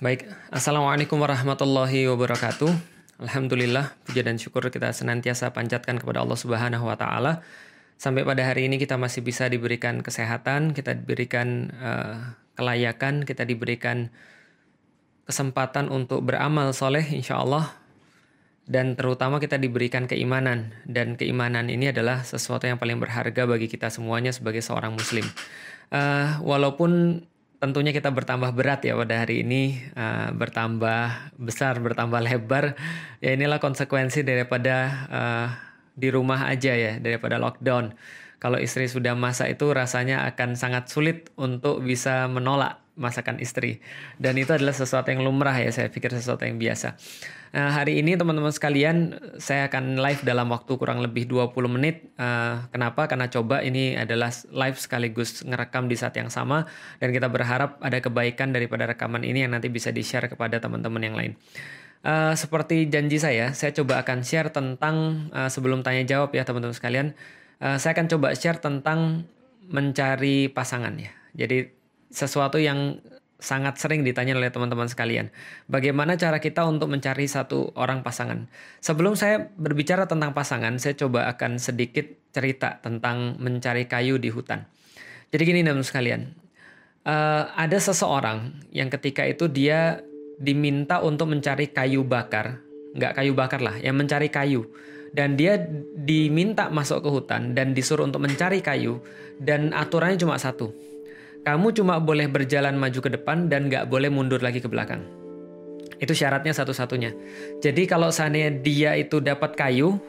Baik, Assalamualaikum warahmatullahi wabarakatuh. Alhamdulillah, puja dan syukur kita senantiasa panjatkan kepada Allah Subhanahu wa taala. Sampai pada hari ini kita masih bisa diberikan kesehatan, kita diberikan uh, kelayakan, kita diberikan kesempatan untuk beramal soleh insya Allah dan terutama kita diberikan keimanan dan keimanan ini adalah sesuatu yang paling berharga bagi kita semuanya sebagai seorang muslim uh, walaupun tentunya kita bertambah berat ya pada hari ini uh, bertambah besar bertambah lebar. Ya inilah konsekuensi daripada uh, di rumah aja ya daripada lockdown. Kalau istri sudah masak itu rasanya akan sangat sulit untuk bisa menolak masakan istri dan itu adalah sesuatu yang lumrah ya saya pikir sesuatu yang biasa Nah, hari ini teman-teman sekalian saya akan live dalam waktu kurang lebih 20 menit. Uh, kenapa? Karena coba ini adalah live sekaligus ngerekam di saat yang sama dan kita berharap ada kebaikan daripada rekaman ini yang nanti bisa di-share kepada teman-teman yang lain. Uh, seperti janji saya, saya coba akan share tentang uh, sebelum tanya jawab ya teman-teman sekalian. Uh, saya akan coba share tentang mencari pasangan ya. Jadi sesuatu yang sangat sering ditanya oleh teman-teman sekalian. Bagaimana cara kita untuk mencari satu orang pasangan? Sebelum saya berbicara tentang pasangan, saya coba akan sedikit cerita tentang mencari kayu di hutan. Jadi gini teman-teman sekalian, uh, ada seseorang yang ketika itu dia diminta untuk mencari kayu bakar, nggak kayu bakar lah, yang mencari kayu. Dan dia diminta masuk ke hutan dan disuruh untuk mencari kayu dan aturannya cuma satu kamu cuma boleh berjalan maju ke depan dan nggak boleh mundur lagi ke belakang. Itu syaratnya satu-satunya. Jadi kalau seandainya dia itu dapat kayu,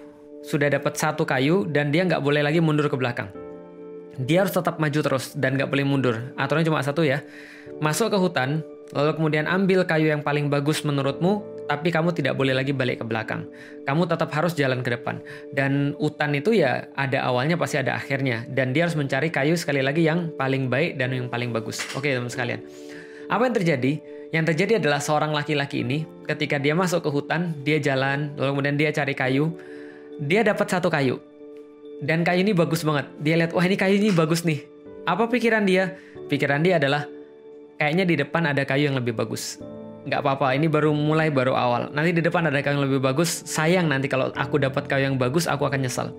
sudah dapat satu kayu dan dia nggak boleh lagi mundur ke belakang. Dia harus tetap maju terus dan nggak boleh mundur. Aturannya cuma satu ya. Masuk ke hutan, lalu kemudian ambil kayu yang paling bagus menurutmu, tapi kamu tidak boleh lagi balik ke belakang. Kamu tetap harus jalan ke depan. Dan hutan itu ya ada awalnya pasti ada akhirnya. Dan dia harus mencari kayu sekali lagi yang paling baik dan yang paling bagus. Oke teman sekalian. Apa yang terjadi? Yang terjadi adalah seorang laki-laki ini ketika dia masuk ke hutan, dia jalan, lalu kemudian dia cari kayu. Dia dapat satu kayu. Dan kayu ini bagus banget. Dia lihat, wah ini kayu ini bagus nih. Apa pikiran dia? Pikiran dia adalah, kayaknya di depan ada kayu yang lebih bagus nggak apa-apa ini baru mulai baru awal. Nanti di depan ada kayu yang lebih bagus sayang nanti kalau aku dapat kayu yang bagus aku akan nyesal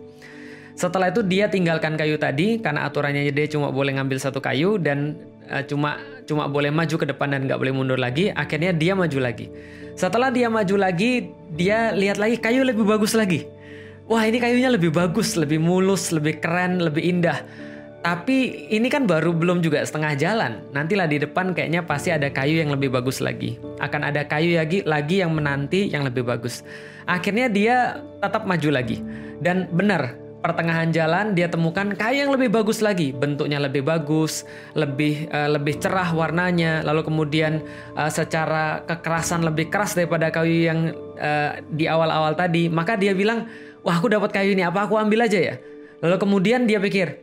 setelah itu dia tinggalkan kayu tadi karena aturannya dia cuma boleh ngambil satu kayu dan uh, cuma cuma boleh maju ke depan dan nggak boleh mundur lagi akhirnya dia maju lagi. Setelah dia maju lagi dia lihat lagi kayu lebih bagus lagi. Wah ini kayunya lebih bagus lebih mulus lebih keren lebih indah tapi ini kan baru belum juga setengah jalan. Nantilah di depan kayaknya pasti ada kayu yang lebih bagus lagi. Akan ada kayu lagi lagi yang menanti yang lebih bagus. Akhirnya dia tetap maju lagi. Dan benar, pertengahan jalan dia temukan kayu yang lebih bagus lagi, bentuknya lebih bagus, lebih uh, lebih cerah warnanya, lalu kemudian uh, secara kekerasan lebih keras daripada kayu yang uh, di awal-awal tadi. Maka dia bilang, "Wah, aku dapat kayu ini, apa aku ambil aja ya?" Lalu kemudian dia pikir,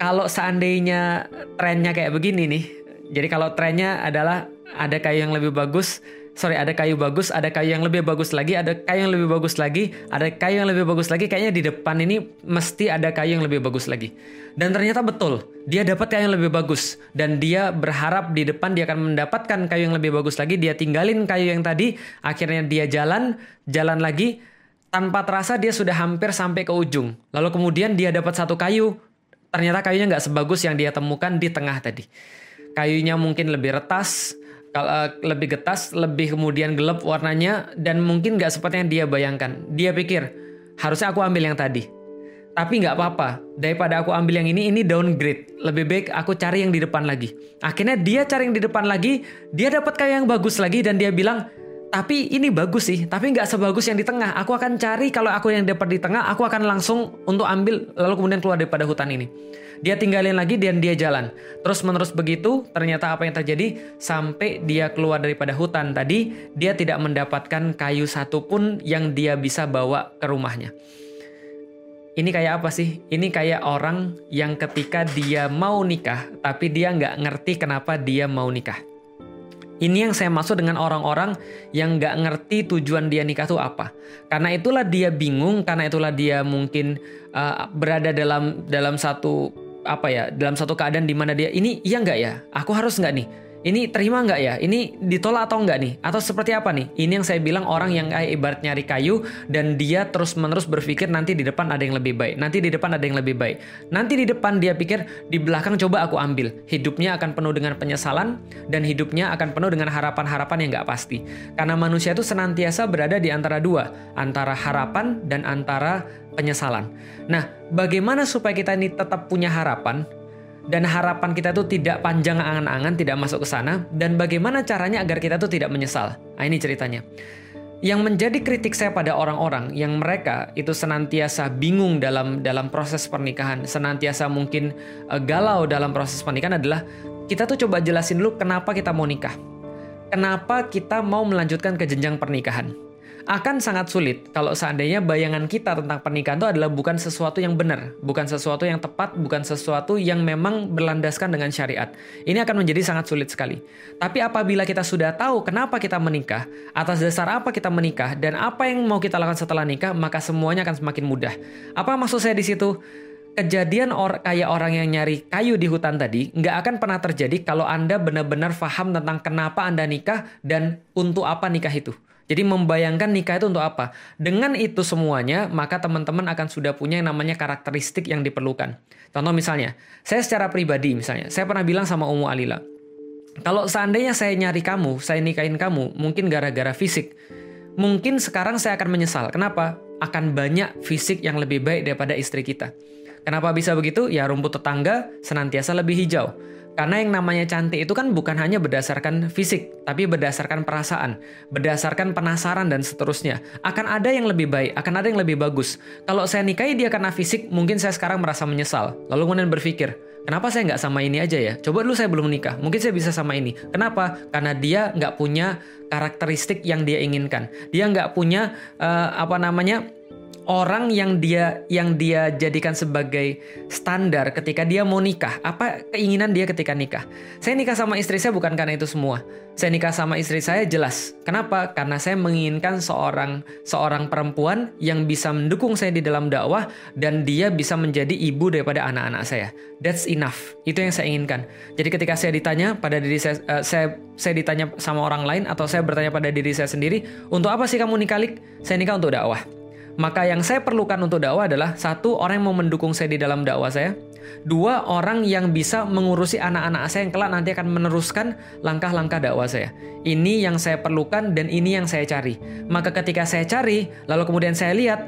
kalau seandainya trennya kayak begini nih, jadi kalau trennya adalah ada kayu yang lebih bagus, sorry ada kayu bagus, ada kayu yang lebih bagus lagi, ada kayu yang lebih bagus lagi, ada kayu yang lebih bagus lagi, kayaknya di depan ini mesti ada kayu yang lebih bagus lagi. Dan ternyata betul, dia dapat kayu yang lebih bagus dan dia berharap di depan dia akan mendapatkan kayu yang lebih bagus lagi, dia tinggalin kayu yang tadi, akhirnya dia jalan, jalan lagi, tanpa terasa dia sudah hampir sampai ke ujung. Lalu kemudian dia dapat satu kayu, ternyata kayunya nggak sebagus yang dia temukan di tengah tadi. Kayunya mungkin lebih retas, eh, lebih getas, lebih kemudian gelap warnanya, dan mungkin nggak seperti yang dia bayangkan. Dia pikir, harusnya aku ambil yang tadi. Tapi nggak apa-apa, daripada aku ambil yang ini, ini downgrade. Lebih baik aku cari yang di depan lagi. Akhirnya dia cari yang di depan lagi, dia dapat kayu yang bagus lagi, dan dia bilang, tapi ini bagus sih, tapi nggak sebagus yang di tengah. Aku akan cari kalau aku yang dapat di tengah, aku akan langsung untuk ambil lalu kemudian keluar daripada hutan ini. Dia tinggalin lagi dan dia jalan. Terus menerus begitu, ternyata apa yang terjadi sampai dia keluar daripada hutan tadi, dia tidak mendapatkan kayu satupun yang dia bisa bawa ke rumahnya. Ini kayak apa sih? Ini kayak orang yang ketika dia mau nikah, tapi dia nggak ngerti kenapa dia mau nikah. Ini yang saya maksud dengan orang-orang yang nggak ngerti tujuan dia nikah itu apa. Karena itulah dia bingung, karena itulah dia mungkin uh, berada dalam dalam satu apa ya, dalam satu keadaan di mana dia ini iya nggak ya? Aku harus nggak nih? Ini terima nggak ya? Ini ditolak atau nggak nih? Atau seperti apa nih? Ini yang saya bilang orang yang kayak ibarat nyari kayu dan dia terus-menerus berpikir nanti di depan ada yang lebih baik. Nanti di depan ada yang lebih baik. Nanti di depan dia pikir di belakang coba aku ambil. Hidupnya akan penuh dengan penyesalan dan hidupnya akan penuh dengan harapan-harapan yang nggak pasti. Karena manusia itu senantiasa berada di antara dua, antara harapan dan antara penyesalan. Nah, bagaimana supaya kita ini tetap punya harapan? Dan harapan kita itu tidak panjang angan-angan, tidak masuk ke sana, dan bagaimana caranya agar kita itu tidak menyesal. Nah, ini ceritanya. Yang menjadi kritik saya pada orang-orang yang mereka itu senantiasa bingung dalam dalam proses pernikahan, senantiasa mungkin uh, galau dalam proses pernikahan adalah kita tuh coba jelasin dulu kenapa kita mau nikah. Kenapa kita mau melanjutkan ke jenjang pernikahan akan sangat sulit kalau seandainya bayangan kita tentang pernikahan itu adalah bukan sesuatu yang benar, bukan sesuatu yang tepat, bukan sesuatu yang memang berlandaskan dengan syariat. Ini akan menjadi sangat sulit sekali. Tapi apabila kita sudah tahu kenapa kita menikah, atas dasar apa kita menikah, dan apa yang mau kita lakukan setelah nikah, maka semuanya akan semakin mudah. Apa maksud saya di situ? kejadian or kayak orang yang nyari kayu di hutan tadi nggak akan pernah terjadi kalau Anda benar-benar paham tentang kenapa Anda nikah dan untuk apa nikah itu. Jadi membayangkan nikah itu untuk apa? Dengan itu semuanya, maka teman-teman akan sudah punya yang namanya karakteristik yang diperlukan. Contoh misalnya, saya secara pribadi misalnya, saya pernah bilang sama Umu Alila, kalau seandainya saya nyari kamu, saya nikahin kamu, mungkin gara-gara fisik. Mungkin sekarang saya akan menyesal. Kenapa? Akan banyak fisik yang lebih baik daripada istri kita. Kenapa bisa begitu? Ya rumput tetangga senantiasa lebih hijau. Karena yang namanya cantik itu kan bukan hanya berdasarkan fisik, tapi berdasarkan perasaan, berdasarkan penasaran dan seterusnya. Akan ada yang lebih baik, akan ada yang lebih bagus. Kalau saya nikahi dia karena fisik, mungkin saya sekarang merasa menyesal. Lalu kemudian berpikir, kenapa saya nggak sama ini aja ya? Coba dulu saya belum nikah, mungkin saya bisa sama ini. Kenapa? Karena dia nggak punya karakteristik yang dia inginkan. Dia nggak punya uh, apa namanya orang yang dia yang dia jadikan sebagai standar ketika dia mau nikah? Apa keinginan dia ketika nikah? Saya nikah sama istri saya bukan karena itu semua. Saya nikah sama istri saya jelas. Kenapa? Karena saya menginginkan seorang seorang perempuan yang bisa mendukung saya di dalam dakwah dan dia bisa menjadi ibu daripada anak-anak saya. That's enough. Itu yang saya inginkan. Jadi ketika saya ditanya pada diri saya uh, saya saya ditanya sama orang lain atau saya bertanya pada diri saya sendiri, untuk apa sih kamu nikah? Saya nikah untuk dakwah. Maka yang saya perlukan untuk dakwah adalah satu orang yang mau mendukung saya di dalam dakwah saya, dua orang yang bisa mengurusi anak-anak saya yang kelak nanti akan meneruskan langkah-langkah dakwah saya. Ini yang saya perlukan dan ini yang saya cari. Maka ketika saya cari, lalu kemudian saya lihat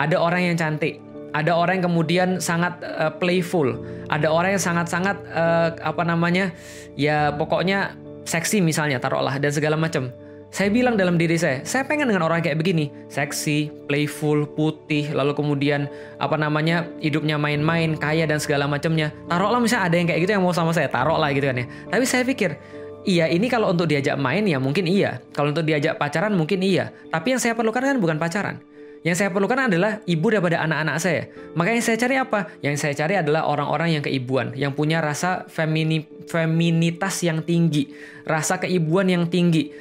ada orang yang cantik, ada orang yang kemudian sangat uh, playful, ada orang yang sangat-sangat uh, apa namanya, ya pokoknya seksi misalnya taruhlah dan segala macam. Saya bilang dalam diri saya, saya pengen dengan orang kayak begini, seksi, playful, putih, lalu kemudian apa namanya hidupnya main-main, kaya dan segala macamnya. Taruhlah misalnya ada yang kayak gitu yang mau sama saya, taruhlah gitu kan ya. Tapi saya pikir, iya ini kalau untuk diajak main ya mungkin iya, kalau untuk diajak pacaran mungkin iya. Tapi yang saya perlukan kan bukan pacaran. Yang saya perlukan adalah ibu daripada anak-anak saya. Makanya saya cari apa? Yang saya cari adalah orang-orang yang keibuan, yang punya rasa femini, feminitas yang tinggi, rasa keibuan yang tinggi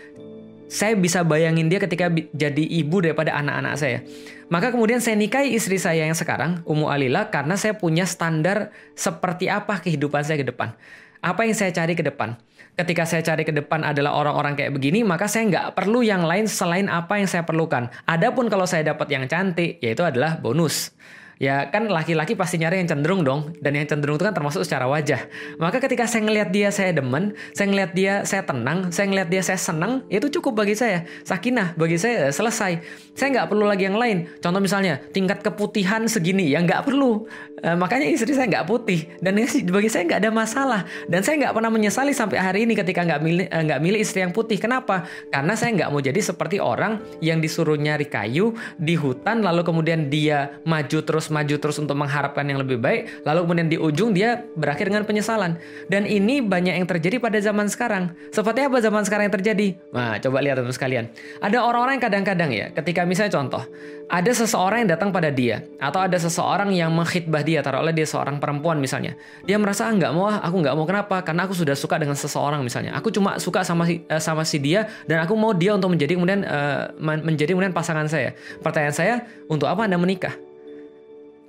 saya bisa bayangin dia ketika jadi ibu daripada anak-anak saya. Maka kemudian saya nikahi istri saya yang sekarang, Umu Alila, karena saya punya standar seperti apa kehidupan saya ke depan. Apa yang saya cari ke depan. Ketika saya cari ke depan adalah orang-orang kayak begini, maka saya nggak perlu yang lain selain apa yang saya perlukan. Adapun kalau saya dapat yang cantik, yaitu adalah bonus ya kan laki-laki pasti nyari yang cenderung dong dan yang cenderung itu kan termasuk secara wajah. Maka ketika saya ngelihat dia saya demen saya ngelihat dia saya tenang saya ngelihat dia saya senang itu cukup bagi saya. Sakinah bagi saya selesai. Saya nggak perlu lagi yang lain. Contoh misalnya tingkat keputihan segini ya nggak perlu. E, makanya istri saya nggak putih dan bagi saya nggak ada masalah. Dan saya nggak pernah menyesali sampai hari ini ketika nggak milih eh, nggak milih istri yang putih. Kenapa? Karena saya nggak mau jadi seperti orang yang disuruh nyari kayu di hutan lalu kemudian dia maju terus maju terus untuk mengharapkan yang lebih baik, lalu kemudian di ujung dia berakhir dengan penyesalan. Dan ini banyak yang terjadi pada zaman sekarang. Seperti apa zaman sekarang yang terjadi? Nah, coba lihat teman sekalian. Ada orang-orang yang kadang-kadang ya, ketika misalnya contoh, ada seseorang yang datang pada dia, atau ada seseorang yang mengkhidbah dia, taruhlah dia seorang perempuan misalnya. Dia merasa, ah, nggak mau, ah, aku nggak mau kenapa? Karena aku sudah suka dengan seseorang misalnya. Aku cuma suka sama si, uh, sama si dia, dan aku mau dia untuk menjadi kemudian uh, menjadi kemudian pasangan saya. Pertanyaan saya, untuk apa anda menikah?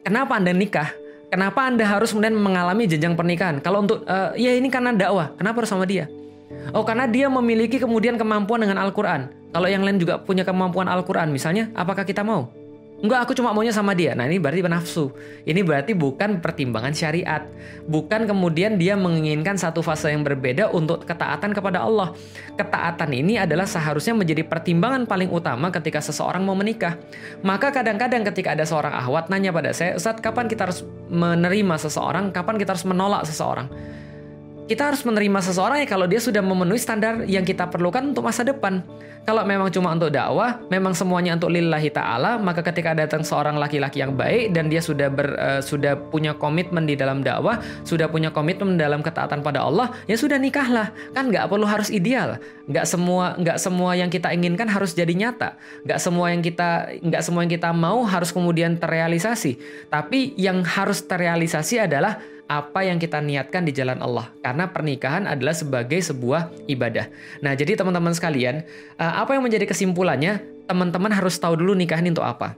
Kenapa Anda nikah? Kenapa Anda harus kemudian mengalami jenjang pernikahan? Kalau untuk uh, ya ini karena dakwah, kenapa harus sama dia? Oh, karena dia memiliki kemudian kemampuan dengan Al-Quran. Kalau yang lain juga punya kemampuan Al-Quran, misalnya, apakah kita mau? Enggak, aku cuma maunya sama dia. Nah, ini berarti nafsu. Ini berarti bukan pertimbangan syariat. Bukan kemudian dia menginginkan satu fase yang berbeda untuk ketaatan kepada Allah. Ketaatan ini adalah seharusnya menjadi pertimbangan paling utama ketika seseorang mau menikah. Maka kadang-kadang ketika ada seorang ahwat nanya pada saya, Ustaz, kapan kita harus menerima seseorang? Kapan kita harus menolak seseorang? Kita harus menerima seseorang ya kalau dia sudah memenuhi standar yang kita perlukan untuk masa depan. Kalau memang cuma untuk dakwah, memang semuanya untuk lillahi ta'ala, maka ketika datang seorang laki-laki yang baik dan dia sudah ber, uh, sudah punya komitmen di dalam dakwah, sudah punya komitmen dalam ketaatan pada Allah, ya sudah nikahlah. Kan nggak perlu harus ideal. Nggak semua nggak semua yang kita inginkan harus jadi nyata. Nggak semua yang kita nggak semua yang kita mau harus kemudian terrealisasi. Tapi yang harus terrealisasi adalah apa yang kita niatkan di jalan Allah karena pernikahan adalah sebagai sebuah ibadah. Nah, jadi teman-teman sekalian, eh, apa yang menjadi kesimpulannya? Teman-teman harus tahu dulu nikahan untuk apa.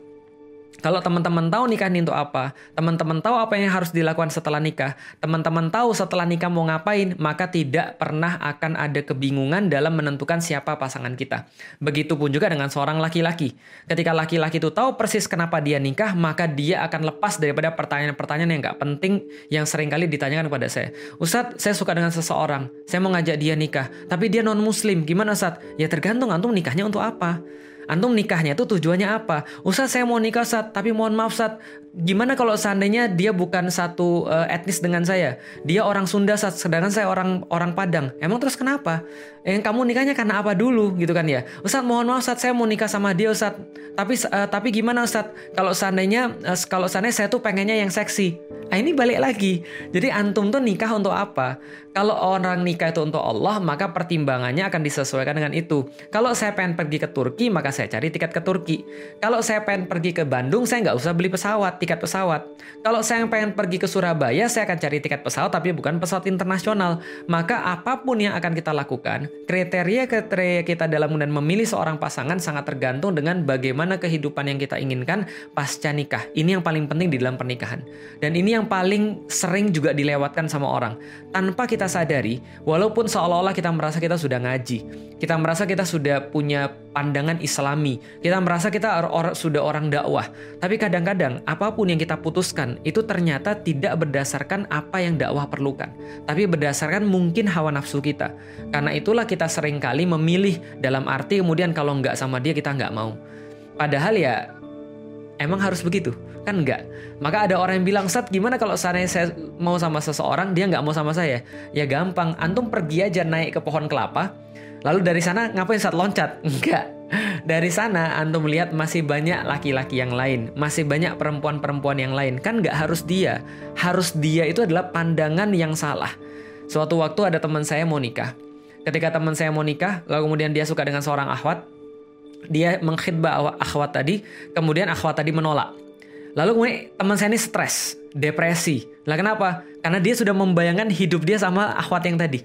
Kalau teman-teman tahu nikah ini untuk apa, teman-teman tahu apa yang harus dilakukan setelah nikah, teman-teman tahu setelah nikah mau ngapain, maka tidak pernah akan ada kebingungan dalam menentukan siapa pasangan kita. Begitupun juga dengan seorang laki-laki. Ketika laki-laki itu tahu persis kenapa dia nikah, maka dia akan lepas daripada pertanyaan-pertanyaan yang nggak penting yang sering kali ditanyakan kepada saya. Ustadz, saya suka dengan seseorang, saya mau ngajak dia nikah, tapi dia non-muslim, gimana Ustadz? Ya tergantung antum nikahnya untuk apa. Antum nikahnya itu tujuannya apa? Ustaz saya mau nikah saat tapi mohon maaf saat gimana kalau seandainya dia bukan satu uh, etnis dengan saya? Dia orang Sunda sedangkan saya orang orang Padang. Emang terus kenapa? Yang kamu nikahnya karena apa dulu gitu kan ya? Ustaz mohon maaf saat saya mau nikah sama dia Ustaz. Tapi uh, tapi gimana Ustaz? Kalau seandainya uh, kalau seandainya saya tuh pengennya yang seksi. Nah ini balik lagi. Jadi antum tuh nikah untuk apa? Kalau orang nikah itu untuk Allah, maka pertimbangannya akan disesuaikan dengan itu. Kalau saya pengen pergi ke Turki, maka saya cari tiket ke Turki. Kalau saya pengen pergi ke Bandung, saya nggak usah beli pesawat, tiket pesawat. Kalau saya pengen pergi ke Surabaya, saya akan cari tiket pesawat, tapi bukan pesawat internasional. Maka apa pun yang akan kita lakukan, kriteria-kriteria kita dalam kemudian memilih seorang pasangan sangat tergantung dengan bagaimana kehidupan yang kita inginkan pasca nikah. Ini yang paling penting di dalam pernikahan. Dan ini yang paling sering juga dilewatkan sama orang. Tanpa kita sadari, walaupun seolah-olah kita merasa kita sudah ngaji, kita merasa kita sudah punya pandangan islami, kita merasa kita or or sudah orang dakwah, tapi kadang-kadang apa pun yang kita putuskan itu ternyata tidak berdasarkan apa yang dakwah perlukan, tapi berdasarkan mungkin hawa nafsu kita. Karena itulah kita sering kali memilih dalam arti kemudian kalau nggak sama dia kita nggak mau. Padahal ya Emang harus begitu? Kan enggak. Maka ada orang yang bilang, Sat gimana kalau seandainya saya mau sama seseorang, dia nggak mau sama saya? Ya gampang, antum pergi aja naik ke pohon kelapa, lalu dari sana ngapain saat loncat? Enggak. Dari sana antum melihat masih banyak laki-laki yang lain, masih banyak perempuan-perempuan yang lain. Kan nggak harus dia. Harus dia itu adalah pandangan yang salah. Suatu waktu ada teman saya mau nikah. Ketika teman saya mau nikah, lalu kemudian dia suka dengan seorang ahwat, dia mengkhidbah akhwat tadi, kemudian akhwat tadi menolak. Lalu kemudian teman saya ini stres, depresi. Lah kenapa? Karena dia sudah membayangkan hidup dia sama akhwat yang tadi.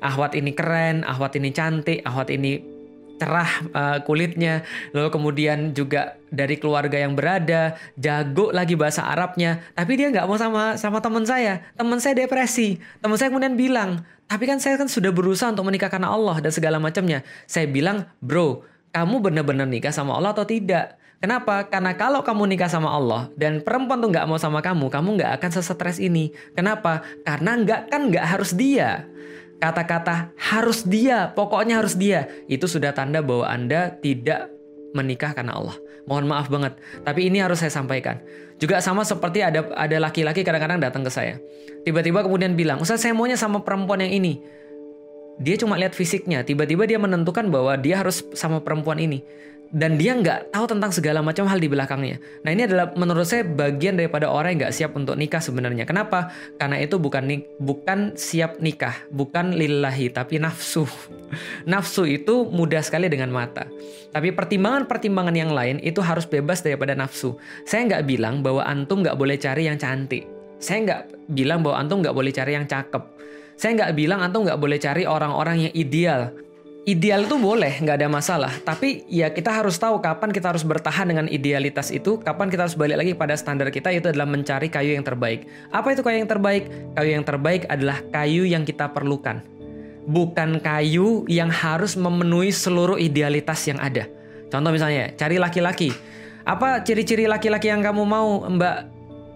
Akhwat ini keren, akhwat ini cantik, akhwat ini cerah uh, kulitnya, lalu kemudian juga dari keluarga yang berada, jago lagi bahasa Arabnya, tapi dia nggak mau sama sama teman saya. Teman saya depresi. Teman saya kemudian bilang, tapi kan saya kan sudah berusaha untuk menikah karena Allah dan segala macamnya. Saya bilang, bro, kamu benar-benar nikah sama Allah atau tidak. Kenapa? Karena kalau kamu nikah sama Allah dan perempuan tuh nggak mau sama kamu, kamu nggak akan sesetres ini. Kenapa? Karena nggak kan nggak harus dia. Kata-kata harus dia, pokoknya harus dia, itu sudah tanda bahwa Anda tidak menikah karena Allah. Mohon maaf banget, tapi ini harus saya sampaikan. Juga sama seperti ada ada laki-laki kadang-kadang datang ke saya. Tiba-tiba kemudian bilang, "Ustaz, saya maunya sama perempuan yang ini." Dia cuma lihat fisiknya tiba-tiba dia menentukan bahwa dia harus sama perempuan ini dan dia nggak tahu tentang segala macam hal di belakangnya. Nah ini adalah menurut saya bagian daripada orang yang nggak siap untuk nikah sebenarnya. Kenapa? Karena itu bukan bukan siap nikah, bukan lillahi tapi nafsu. nafsu itu mudah sekali dengan mata. Tapi pertimbangan-pertimbangan yang lain itu harus bebas daripada nafsu. Saya nggak bilang bahwa antum nggak boleh cari yang cantik. Saya nggak bilang bahwa antum nggak boleh cari yang cakep saya nggak bilang antum nggak boleh cari orang-orang yang ideal. Ideal itu boleh, nggak ada masalah. Tapi ya kita harus tahu kapan kita harus bertahan dengan idealitas itu, kapan kita harus balik lagi pada standar kita itu adalah mencari kayu yang terbaik. Apa itu kayu yang terbaik? Kayu yang terbaik adalah kayu yang kita perlukan. bukan kayu yang harus memenuhi seluruh idealitas yang ada. Contoh misalnya, cari laki-laki. Apa ciri-ciri laki-laki yang kamu mau, Mbak?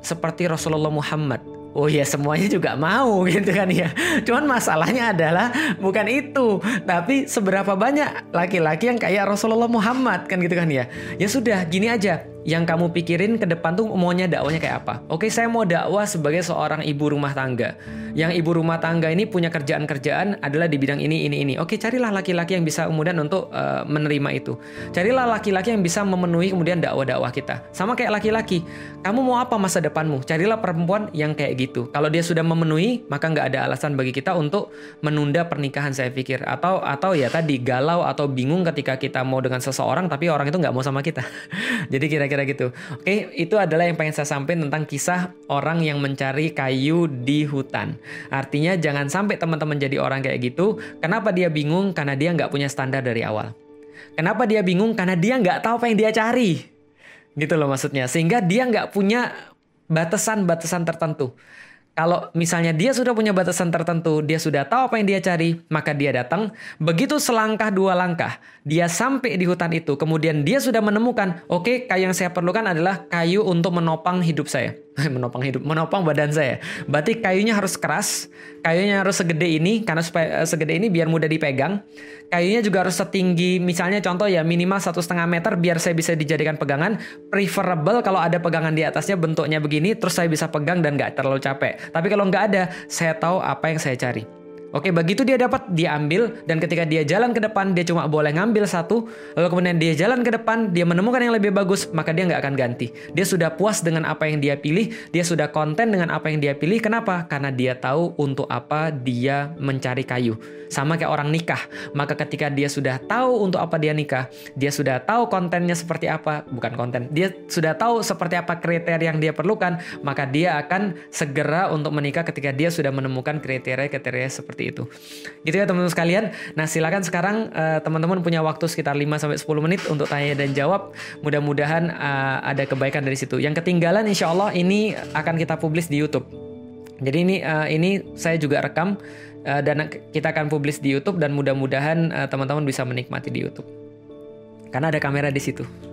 Seperti Rasulullah Muhammad. Oh ya semuanya juga mau gitu kan ya. Cuman masalahnya adalah bukan itu, tapi seberapa banyak laki-laki yang kayak Rasulullah Muhammad kan gitu kan ya. Ya sudah, gini aja yang kamu pikirin ke depan tuh maunya dakwanya kayak apa? Oke, saya mau dakwah sebagai seorang ibu rumah tangga. Yang ibu rumah tangga ini punya kerjaan-kerjaan adalah di bidang ini, ini, ini. Oke, carilah laki-laki yang bisa kemudian untuk uh, menerima itu. Carilah laki-laki yang bisa memenuhi kemudian dakwah-dakwah kita. Sama kayak laki-laki. Kamu mau apa masa depanmu? Carilah perempuan yang kayak gitu. Kalau dia sudah memenuhi, maka nggak ada alasan bagi kita untuk menunda pernikahan saya pikir. Atau atau ya tadi galau atau bingung ketika kita mau dengan seseorang tapi orang itu nggak mau sama kita. Jadi kira kira-kira gitu. Oke, itu adalah yang pengen saya sampaikan tentang kisah orang yang mencari kayu di hutan. Artinya jangan sampai teman-teman jadi orang kayak gitu. Kenapa dia bingung? Karena dia nggak punya standar dari awal. Kenapa dia bingung? Karena dia nggak tahu apa yang dia cari. Gitu loh maksudnya. Sehingga dia nggak punya batasan-batasan tertentu. Kalau misalnya dia sudah punya batasan tertentu, dia sudah tahu apa yang dia cari, maka dia datang. Begitu selangkah dua langkah, dia sampai di hutan itu. Kemudian dia sudah menemukan, oke, okay, kayu yang saya perlukan adalah kayu untuk menopang hidup saya. menopang hidup, menopang badan saya. Berarti kayunya harus keras, kayunya harus segede ini karena supaya eh, segede ini biar mudah dipegang. Kayunya juga harus setinggi, misalnya contoh ya minimal satu setengah meter biar saya bisa dijadikan pegangan. Preferable kalau ada pegangan di atasnya bentuknya begini, terus saya bisa pegang dan nggak terlalu capek. Tapi kalau nggak ada, saya tahu apa yang saya cari. Oke, begitu dia dapat, dia ambil, dan ketika dia jalan ke depan, dia cuma boleh ngambil satu, lalu kemudian dia jalan ke depan, dia menemukan yang lebih bagus, maka dia nggak akan ganti. Dia sudah puas dengan apa yang dia pilih, dia sudah konten dengan apa yang dia pilih. Kenapa? Karena dia tahu untuk apa dia mencari kayu. Sama kayak orang nikah, maka ketika dia sudah tahu untuk apa dia nikah, dia sudah tahu kontennya seperti apa, bukan konten, dia sudah tahu seperti apa kriteria yang dia perlukan, maka dia akan segera untuk menikah ketika dia sudah menemukan kriteria-kriteria seperti seperti itu. Gitu ya teman-teman sekalian. Nah, silakan sekarang uh, teman-teman punya waktu sekitar 5 sampai 10 menit untuk tanya dan jawab. Mudah-mudahan uh, ada kebaikan dari situ. Yang ketinggalan insya Allah ini akan kita publis di YouTube. Jadi ini uh, ini saya juga rekam uh, dan kita akan publis di YouTube dan mudah-mudahan uh, teman-teman bisa menikmati di YouTube. Karena ada kamera di situ.